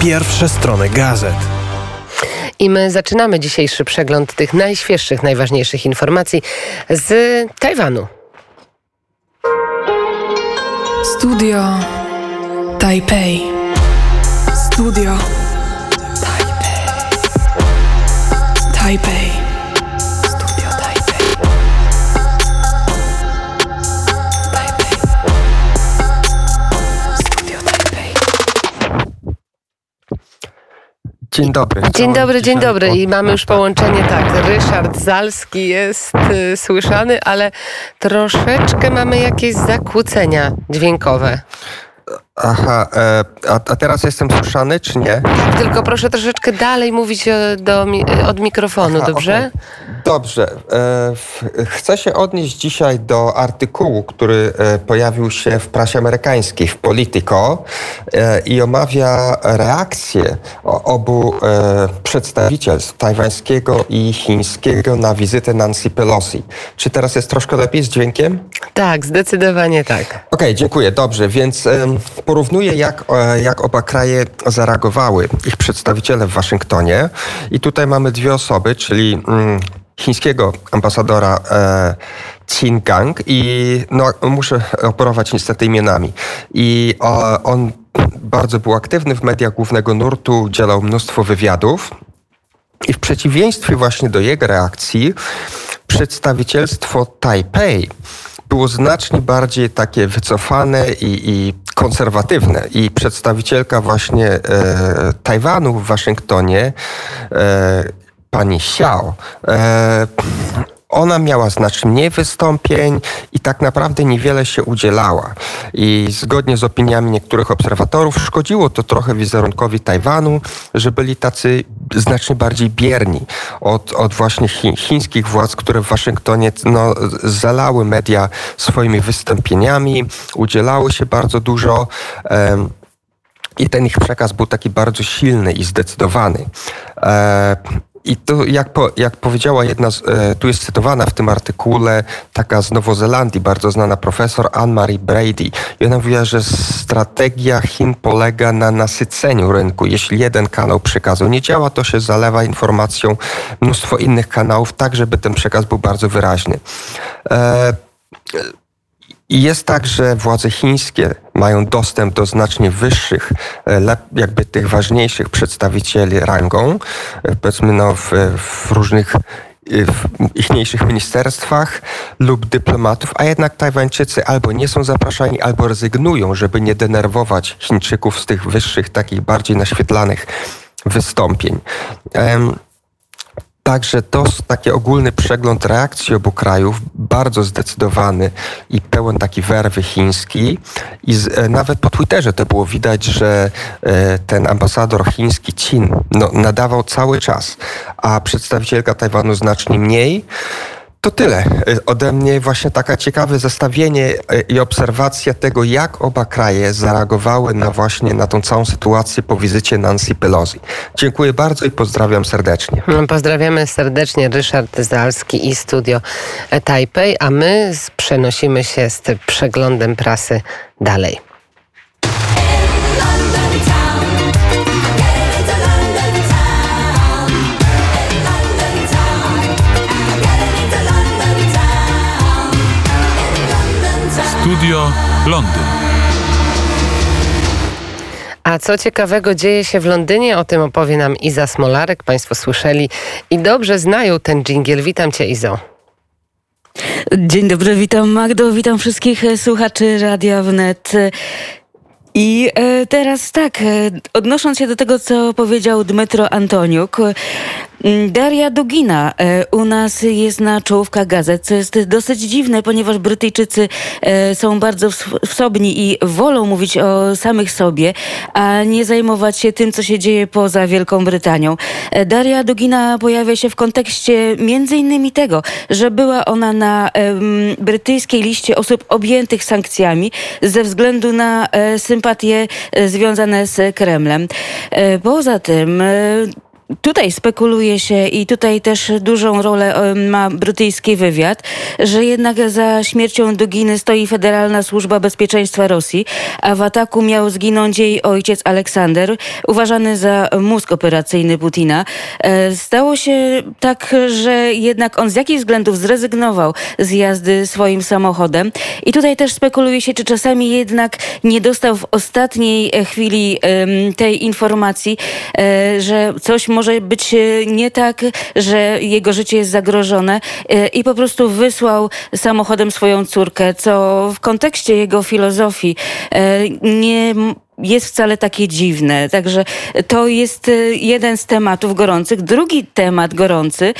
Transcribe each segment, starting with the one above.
pierwsze strony gazet. I my zaczynamy dzisiejszy przegląd tych najświeższych, najważniejszych informacji z Tajwanu. Studio Taipei. Studio Taipei. Taipei. Dzień dobry. Dzień dobry, dzień dobry. I mamy już tak, połączenie, tak. Ryszard Zalski jest y, słyszany, ale troszeczkę mamy jakieś zakłócenia dźwiękowe. Aha, e, a, a teraz jestem słyszany, czy nie? Tylko proszę troszeczkę dalej mówić e, do, mi- od mikrofonu, Aha, dobrze? okej. Dobrze. E, chcę się odnieść dzisiaj do artykułu, który e, pojawił się w prasie amerykańskiej, w Politico e, i omawia reakcję obu e, przedstawicielstw tajwańskiego i chińskiego na wizytę Nancy Pelosi. Czy teraz jest troszkę lepiej z dźwiękiem? Tak, zdecydowanie tak. Okej, dziękuję. Dobrze, więc em, porównuję, jak, e, jak oba kraje zareagowały, ich przedstawiciele w Waszyngtonie. I tutaj mamy dwie osoby, czyli mm, chińskiego ambasadora e, Qin Gang i no, muszę operować niestety imionami. I o, on bardzo był aktywny w mediach głównego nurtu, udzielał mnóstwo wywiadów. I w przeciwieństwie właśnie do jego reakcji, przedstawicielstwo Tajpej było znacznie bardziej takie wycofane i, i konserwatywne. I przedstawicielka właśnie e, Tajwanu w Waszyngtonie, e, pani Xiao, e, ona miała znacznie mniej wystąpień i tak naprawdę niewiele się udzielała. I zgodnie z opiniami niektórych obserwatorów szkodziło to trochę wizerunkowi Tajwanu, że byli tacy znacznie bardziej bierni od, od właśnie chi, chińskich władz, które w Waszyngtonie no, zalały media swoimi wystąpieniami, udzielały się bardzo dużo. em, i ten ich przekaz był taki bardzo silny i zdecydowany. E, I to, jak, po, jak powiedziała jedna, z, e, tu jest cytowana w tym artykule, taka z Nowozelandii, bardzo znana profesor Anne-Marie Brady. I ona mówiła, że strategia Chin polega na nasyceniu rynku. Jeśli jeden kanał przekazu nie działa, to się zalewa informacją mnóstwo innych kanałów, tak żeby ten przekaz był bardzo wyraźny. E, i jest tak, że władze chińskie mają dostęp do znacznie wyższych, e, jakby tych ważniejszych przedstawicieli rangą, e, powiedzmy no w, w różnych e, w ichniejszych ministerstwach lub dyplomatów, a jednak Tajwańczycy albo nie są zapraszani, albo rezygnują, żeby nie denerwować Chińczyków z tych wyższych, takich bardziej naświetlanych wystąpień. Em, Także to taki ogólny przegląd reakcji obu krajów, bardzo zdecydowany i pełen taki werwy chiński. I z, e, nawet po Twitterze to było widać, że e, ten ambasador chiński Chin no, nadawał cały czas, a przedstawicielka Tajwanu znacznie mniej. To tyle. E, Ode mnie właśnie taka ciekawe zestawienie e, i obserwacja tego, jak oba kraje zareagowały na właśnie na tą całą sytuację po wizycie Nancy Pelosi. Dziękuję bardzo i pozdrawiam serdecznie. Pozdrawiamy serdecznie Ryszard Zalski i Studio Taipei, a my przenosimy się z przeglądem prasy dalej. Studio Londyn. A co ciekawego dzieje się w Londynie? O tym opowie nam Iza Smolarek. Państwo słyszeli i dobrze znają ten dżingiel. Witam Cię, Izo. Dzień dobry, witam Magdo, witam wszystkich e, słuchaczy Radia Wnet. I e, teraz tak, e, odnosząc się do tego, co powiedział Dmytro Antoniuk, Daria Dugina e, u nas jest na czołówkach gazet, co jest dosyć dziwne, ponieważ Brytyjczycy e, są bardzo ws- wsobni i wolą mówić o samych sobie, a nie zajmować się tym, co się dzieje poza Wielką Brytanią. E, Daria Dugina pojawia się w kontekście między innymi tego, że była ona na brytyjskiej liście osób objętych sankcjami ze względu na sympatie związane z Kremlem. Poza tym tutaj spekuluje się i tutaj też dużą rolę e, ma brytyjski wywiad, że jednak za śmiercią Duginy stoi Federalna Służba Bezpieczeństwa Rosji, a w ataku miał zginąć jej ojciec Aleksander, uważany za mózg operacyjny Putina. E, Stało się tak, że jednak on z jakichś względów zrezygnował z jazdy swoim samochodem. I tutaj też spekuluje się, czy czasami jednak nie dostał w ostatniej chwili tej informacji, e, że coś może być e, nie tak, że jego życie jest zagrożone e, i po prostu wysłał samochodem swoją córkę, co w kontekście jego filozofii e, nie jest wcale takie dziwne. Także to jest jeden z tematów gorących. Drugi temat gorący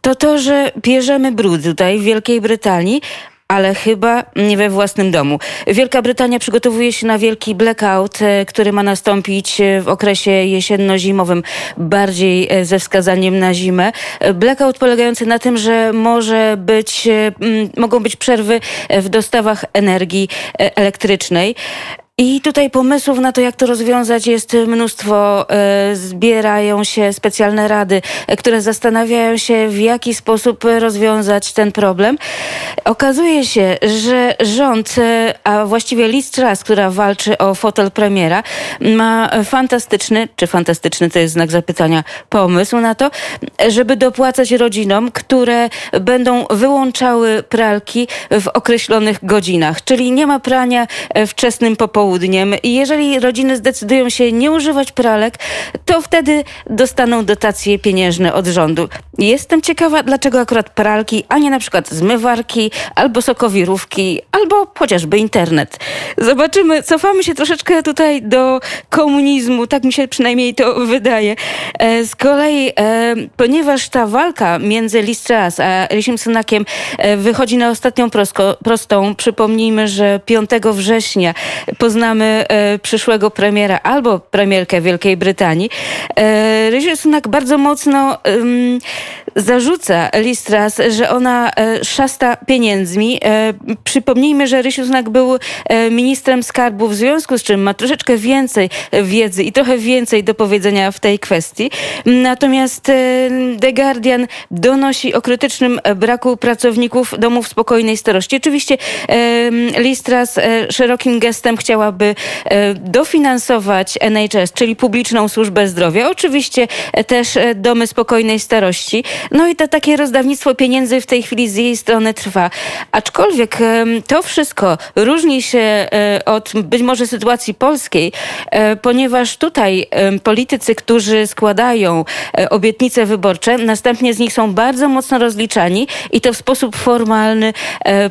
to to, że bierzemy brud tutaj w Wielkiej Brytanii, ale chyba nie we własnym domu. Wielka Brytania przygotowuje się na wielki blackout, e, który ma nastąpić e, w okresie jesienno-zimowym, bardziej e, ze wskazaniem na zimę. Blackout polegający na tym, że może być, mogą być przerwy w dostawach energii elektrycznej. I tutaj pomysłów na to, jak to rozwiązać, jest mnóstwo. E, Zbierają się specjalne rady, e, które zastanawiają się, w jaki sposób rozwiązać ten problem. Okazuje się, że rząd, e, a właściwie Liz Truss, która walczy o fotel premiera, ma fantastyczny, czy fantastyczny to jest znak zapytania, pomysł na to, żeby dopłacać rodzinom, które będą wyłączały pralki w określonych godzinach. Czyli nie ma prania wczesnym popołudniem. I jeżeli rodziny zdecydują się nie używać pralek, to wtedy dostaną dotacje pieniężne od rządu. Jestem ciekawa, dlaczego akurat pralki, a nie na przykład zmywarki, albo sokowirówki, albo chociażby internet. Zobaczymy, cofamy się troszeczkę tutaj do komunizmu, tak mi się przynajmniej to wydaje. E, Z kolei, e, ponieważ ta walka między Liz Truss a Rishim Sunakiem e, wychodzi na ostatnią prosko, prostą, przypomnijmy, że 5 września poznamy e, przyszłego premiera albo premierkę Wielkiej Brytanii. E, Rishi Sunak bardzo mocno zarzuca Liz Truss, że ona e, szasta pieniędzmi. Przypomnijmy, że Rysiu Sunak był ministrem skarbu, w związku z czym ma troszeczkę więcej wiedzy i trochę więcej do powiedzenia w tej kwestii. Natomiast The Guardian donosi o krytycznym braku pracowników domów spokojnej starości. Oczywiście e, szerokim gestem chciałaby e, dofinansować NHS, czyli publiczną służbę zdrowia. Oczywiście e, też e, domy spokojnej starości. No i to takie rozdawnictwo pieniędzy w tej chwili z jej strony trwa. Aczkolwiek to wszystko różni się od być może sytuacji polskiej, ponieważ tutaj politycy, którzy składają obietnice wyborcze, następnie z nich są bardzo mocno rozliczani i to w sposób formalny,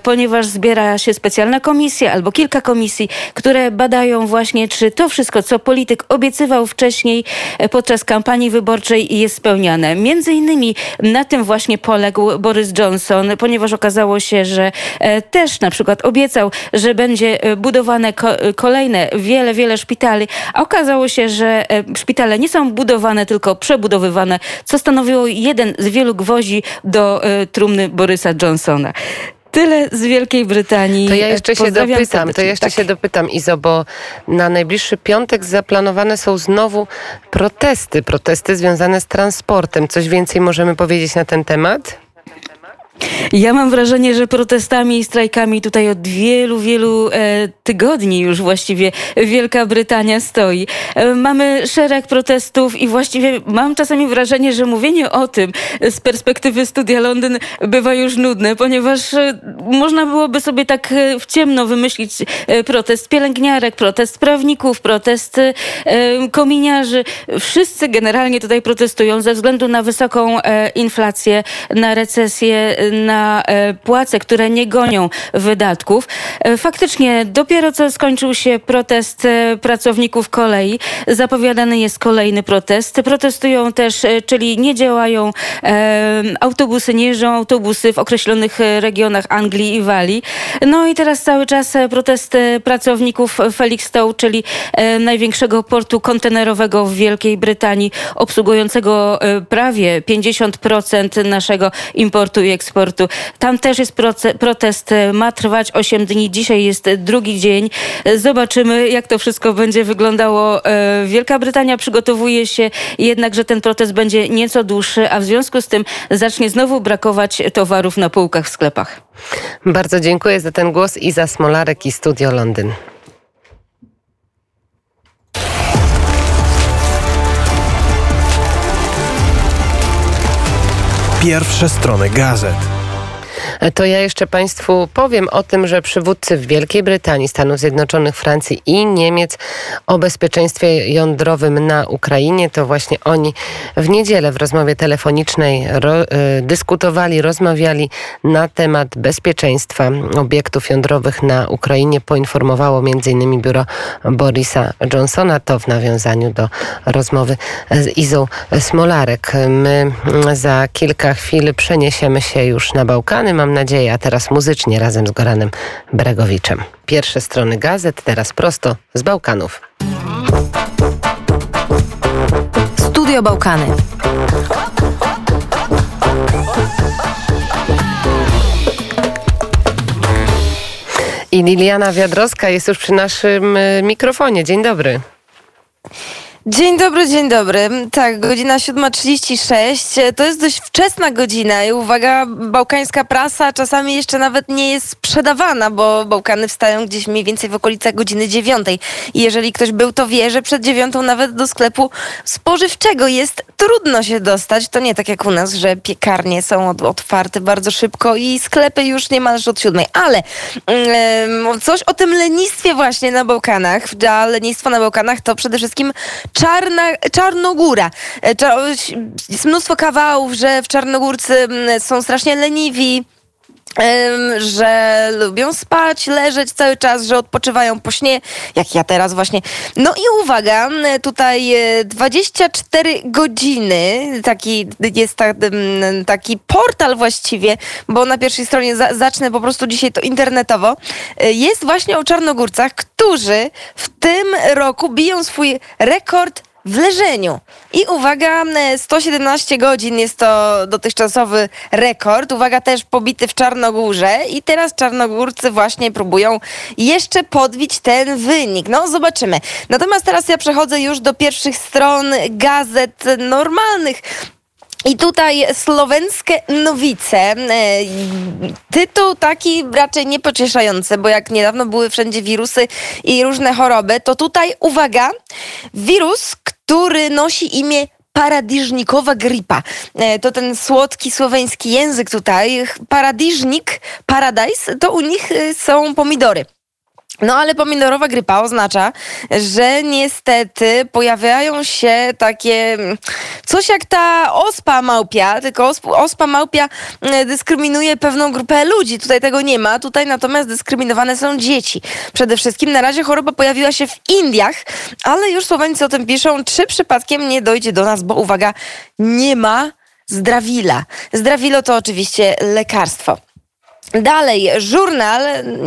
ponieważ zbiera się specjalna komisja albo kilka komisji, które badają właśnie, czy to wszystko, co polityk obiecywał wcześniej e, podczas kampanii wyborczej jest spełniane. Między innymi na tym właśnie poległ Boris Johnson, ponieważ okazało się, że e, też na przykład obiecał, że będzie e, budowane ko- kolejne wiele, wiele szpitali, a okazało się, że szpitale nie są budowane, tylko przebudowywane, co stanowiło jeden z wielu gwoździ do trumny Borysa Johnsona. Tyle z Wielkiej Brytanii. To ja jeszcze się dopytam, to jeszcze Tak. się dopytam, Izo, bo na najbliższy piątek zaplanowane są znowu protesty, protesty związane z transportem. Coś więcej możemy powiedzieć na ten temat? Ja mam wrażenie, że protestami i strajkami tutaj od wielu, wielu e, tygodni już właściwie Wielka Brytania stoi. E, mamy szereg protestów i właściwie mam czasami wrażenie, że mówienie o tym z perspektywy studia Londyn bywa już nudne, ponieważ e, można byłoby sobie tak e, w ciemno wymyślić e, protest pielęgniarek, protest prawników, protest e, kominiarzy. Wszyscy generalnie tutaj protestują ze względu na wysoką inflację, na recesję, na e, płace, które nie gonią wydatków. E, Faktycznie dopiero co skończył się protest e, pracowników kolei. Zapowiadany jest kolejny protest. Protestują też, czyli nie działają autobusy, nie jeżdżą autobusy w określonych regionach Anglii i Walii. No i teraz cały czas protest pracowników Felixstowe, czyli największego portu kontenerowego w Wielkiej Brytanii, obsługującego prawie 50% naszego importu i eksportu protestu. Tam też jest protest, e, ma trwać 8 dni. Dzisiaj jest drugi dzień. Zobaczymy, jak to wszystko będzie wyglądało. E, Wielka Brytania przygotowuje się jednak, że ten protest będzie nieco dłuższy, a w związku z tym zacznie znowu brakować towarów na półkach w sklepach. Bardzo dziękuję za ten głos Iza Smolarek i Studio Londyn. Pierwsze strony gazet. To ja jeszcze Państwu powiem o tym, że przywódcy w Wielkiej Brytanii, Stanów Zjednoczonych, Francji i Niemiec o bezpieczeństwie jądrowym na Ukrainie, to właśnie oni w niedzielę w rozmowie telefonicznej ro, y, dyskutowali, rozmawiali na temat bezpieczeństwa obiektów jądrowych na Ukrainie. Poinformowało m.in. biuro Borisa Johnsona, to w nawiązaniu do rozmowy z Izą Smolarek. My za kilka chwil przeniesiemy się już na Bałkany, mam nadzieję, a teraz muzycznie razem z Goranem Bregowiczem. Pierwsze strony gazet, teraz prosto z Bałkanów. Studio Bałkany. I Liliana Wiadrowska jest już przy naszym y, mikrofonie. Dzień dobry. Dzień dobry, dzień dobry. Tak, godzina 7.36. To jest dość wczesna godzina i uwaga, bałkańska prasa czasami jeszcze nawet nie jest sprzedawana, bo Bałkany wstają gdzieś mniej więcej w okolicach godziny 9. I jeżeli ktoś był, to wie, że przed dziewiątą nawet do sklepu spożywczego jest trudno się dostać. To nie tak jak u nas, że piekarnie są otwarte bardzo szybko i sklepy już niemalże od siódmej. Ale coś o tym lenistwie właśnie na Bałkanach. A lenistwo na Bałkanach to przede wszystkim Czarna, Czarnogóra. E, Jest mnóstwo kawałów, że w Czarnogórcy mm, są strasznie leniwi. Że lubią spać, leżeć cały czas, że odpoczywają po śnie, jak ja teraz właśnie. No i uwaga, tutaj e, 24 godziny, taki jest taki portal właściwie, bo na pierwszej stronie za, zacznę po prostu dzisiaj to internetowo, e, jest właśnie o Czarnogórcach, którzy w tym roku biją swój rekord w leżeniu. I uwaga, e, 117 godzin jest to dotychczasowy rekord. Uwaga, też pobity w Czarnogórze. I teraz Czarnogórcy właśnie próbują jeszcze podbić ten wynik. No, zobaczymy. Natomiast teraz ja przechodzę już do pierwszych stron gazet normalnych. I tutaj Słowenskie Nowice. E, Tytuł taki raczej niepocieszający, bo jak niedawno były wszędzie wirusy i różne choroby, to tutaj uwaga, wirus, który nosi imię paradiżnikowa gripa. E, To ten słodki słoweński język tutaj. Paradiżnik, paradise, to u nich e, są pomidory. No ale pomidorowa grypa oznacza, że niestety pojawiają się takie mm, coś jak ta ospa małpia, tylko osp, ospa małpia mm, dyskryminuje pewną grupę ludzi. Tutaj tego nie ma, tutaj natomiast dyskryminowane są dzieci. Przede wszystkim na razie choroba pojawiła się w Indiach, ale już Słoweńcy o tym piszą, czy przypadkiem nie dojdzie do nas, bo uwaga, nie ma zdrawila. Zdrawilo to oczywiście lekarstwo. Dalej, żurnal,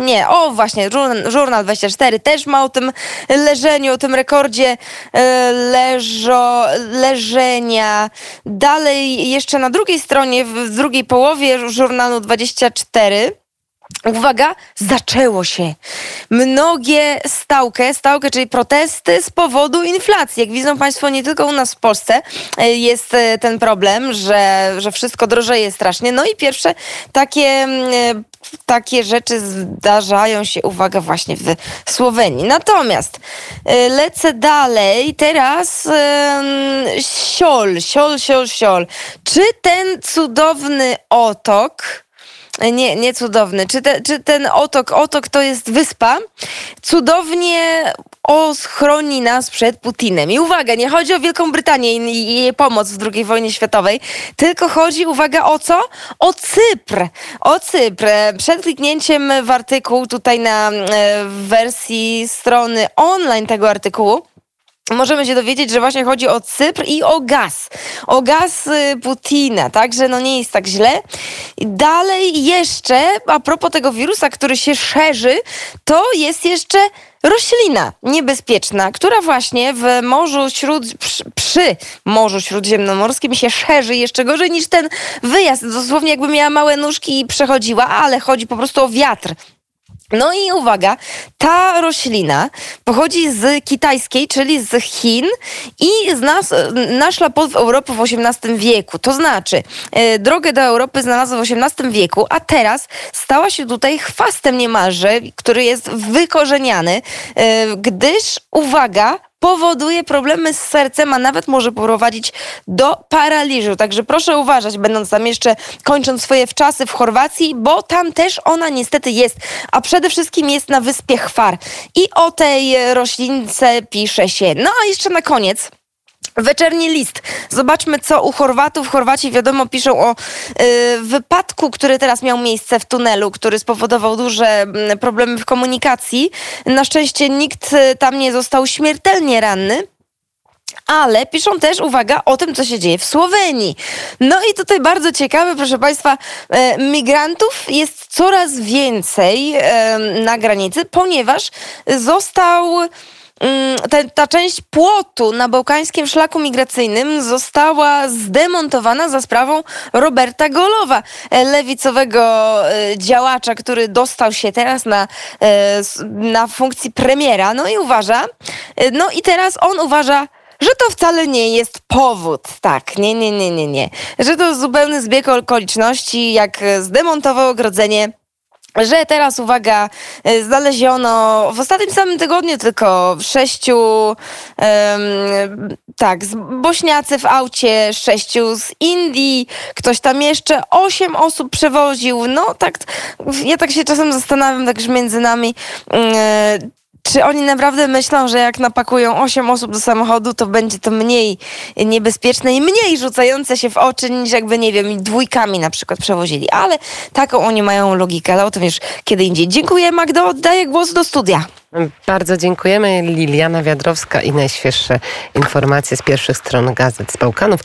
nie, o właśnie, żurnal, żurnal 24 też ma o tym leżeniu, o tym rekordzie e, leżo, leżenia. Dalej, jeszcze na drugiej stronie, w drugiej połowie żurnalu 24, Uwaga, zaczęło się. Mnogie stałkę, stałkę, czyli protesty z powodu inflacji. Jak widzą Państwo, nie tylko u nas w Polsce e, jest e, ten problem, że, że wszystko drożeje strasznie. No i pierwsze takie, mm, e, takie rzeczy zdarzają się, uwaga, właśnie w Słowenii. Natomiast lecę dalej. Teraz em, siol, siol, siol, siol. Czy ten cudowny otok nie, nie cudowny. Czy, te, czy ten otok, otok to jest wyspa, cudownie ochroni nas przed Putinem. I uwaga, nie chodzi o Wielką Brytanię i, jej pomoc w II wojnie światowej, tylko chodzi, uwaga, o co? O Cypr. O Cypr. Przed kliknięciem w artykuł tutaj na e, wersji strony online tego artykułu, Możemy się dowiedzieć, że właśnie chodzi o Cypr i o gaz. O gaz y, Putina, także no nie jest tak źle. Dalej jeszcze, a propos tego wirusa, który się szerzy, to jest jeszcze roślina niebezpieczna, która właśnie w Morzu Śród... przy Morzu Śródziemnomorskim się szerzy jeszcze gorzej niż ten wyjazd. Dosłownie jakby miała małe nóżki i przechodziła, ale chodzi po prostu o wiatr. No i uwaga, ta roślina pochodzi z kitajskiej, czyli z Chin i z nas, naszła pod Europę w XVIII wieku. To znaczy, e, drogę do Europy znalazła w XVIII wieku, a teraz stała się tutaj chwastem niemalże, który jest wykorzeniany, e, gdyż, uwaga, powoduje problemy z sercem, a nawet może prowadzić do paraliżu. Także proszę uważać, będąc tam jeszcze kończąc swoje wczasy w Chorwacji, bo tam też ona niestety jest, a przede wszystkim jest na wyspie Chwar. I o tej roślince pisze się. No a jeszcze na koniec. Wieczerni list. Zobaczmy, co u Chorwatów. Chorwaci, wiadomo, piszą o y, wypadku, który teraz miał miejsce w tunelu, który spowodował duże mm, problemy w komunikacji. Na szczęście nikt y, tam nie został śmiertelnie ranny. Ale piszą też, uwaga, o tym, co się dzieje w Słowenii. No i tutaj bardzo ciekawe, proszę Państwa, e, migrantów jest coraz więcej e, na granicy, ponieważ został mm, te, ta część płotu na bałkańskim szlaku migracyjnym została zdemontowana za sprawą Roberta Golowa, e, lewicowego e, działacza, który dostał się teraz na, e, na funkcji premiera. No i uważa, no i teraz on uważa, że to wcale nie jest powód. Tak, nie, nie, nie, nie, nie. Że to zupełny zbieg okoliczności, jak zdemontował ogrodzenie że teraz, uwaga, e, znaleziono w ostatnim samym tygodniu tylko sześciu, em, tak, z Bośniacy w aucie, sześciu z Indii, ktoś tam jeszcze, osiem osób przewoził. No tak, ja tak się czasem zastanawiam, także między nami, e, czy oni naprawdę myślą, że jak napakują 8 osób do samochodu, to będzie to mniej niebezpieczne i mniej rzucające się w oczy, niż jakby, nie wiem, dwójkami na przykład przewozili. Ale taką oni mają logikę, ale o tym już kiedy indziej. Dziękuję Magdo, oddaję głos do studia. Bardzo dziękujemy. Liliana Wiadrowska i najświeższe informacje z pierwszych stron gazet z Bałkanów.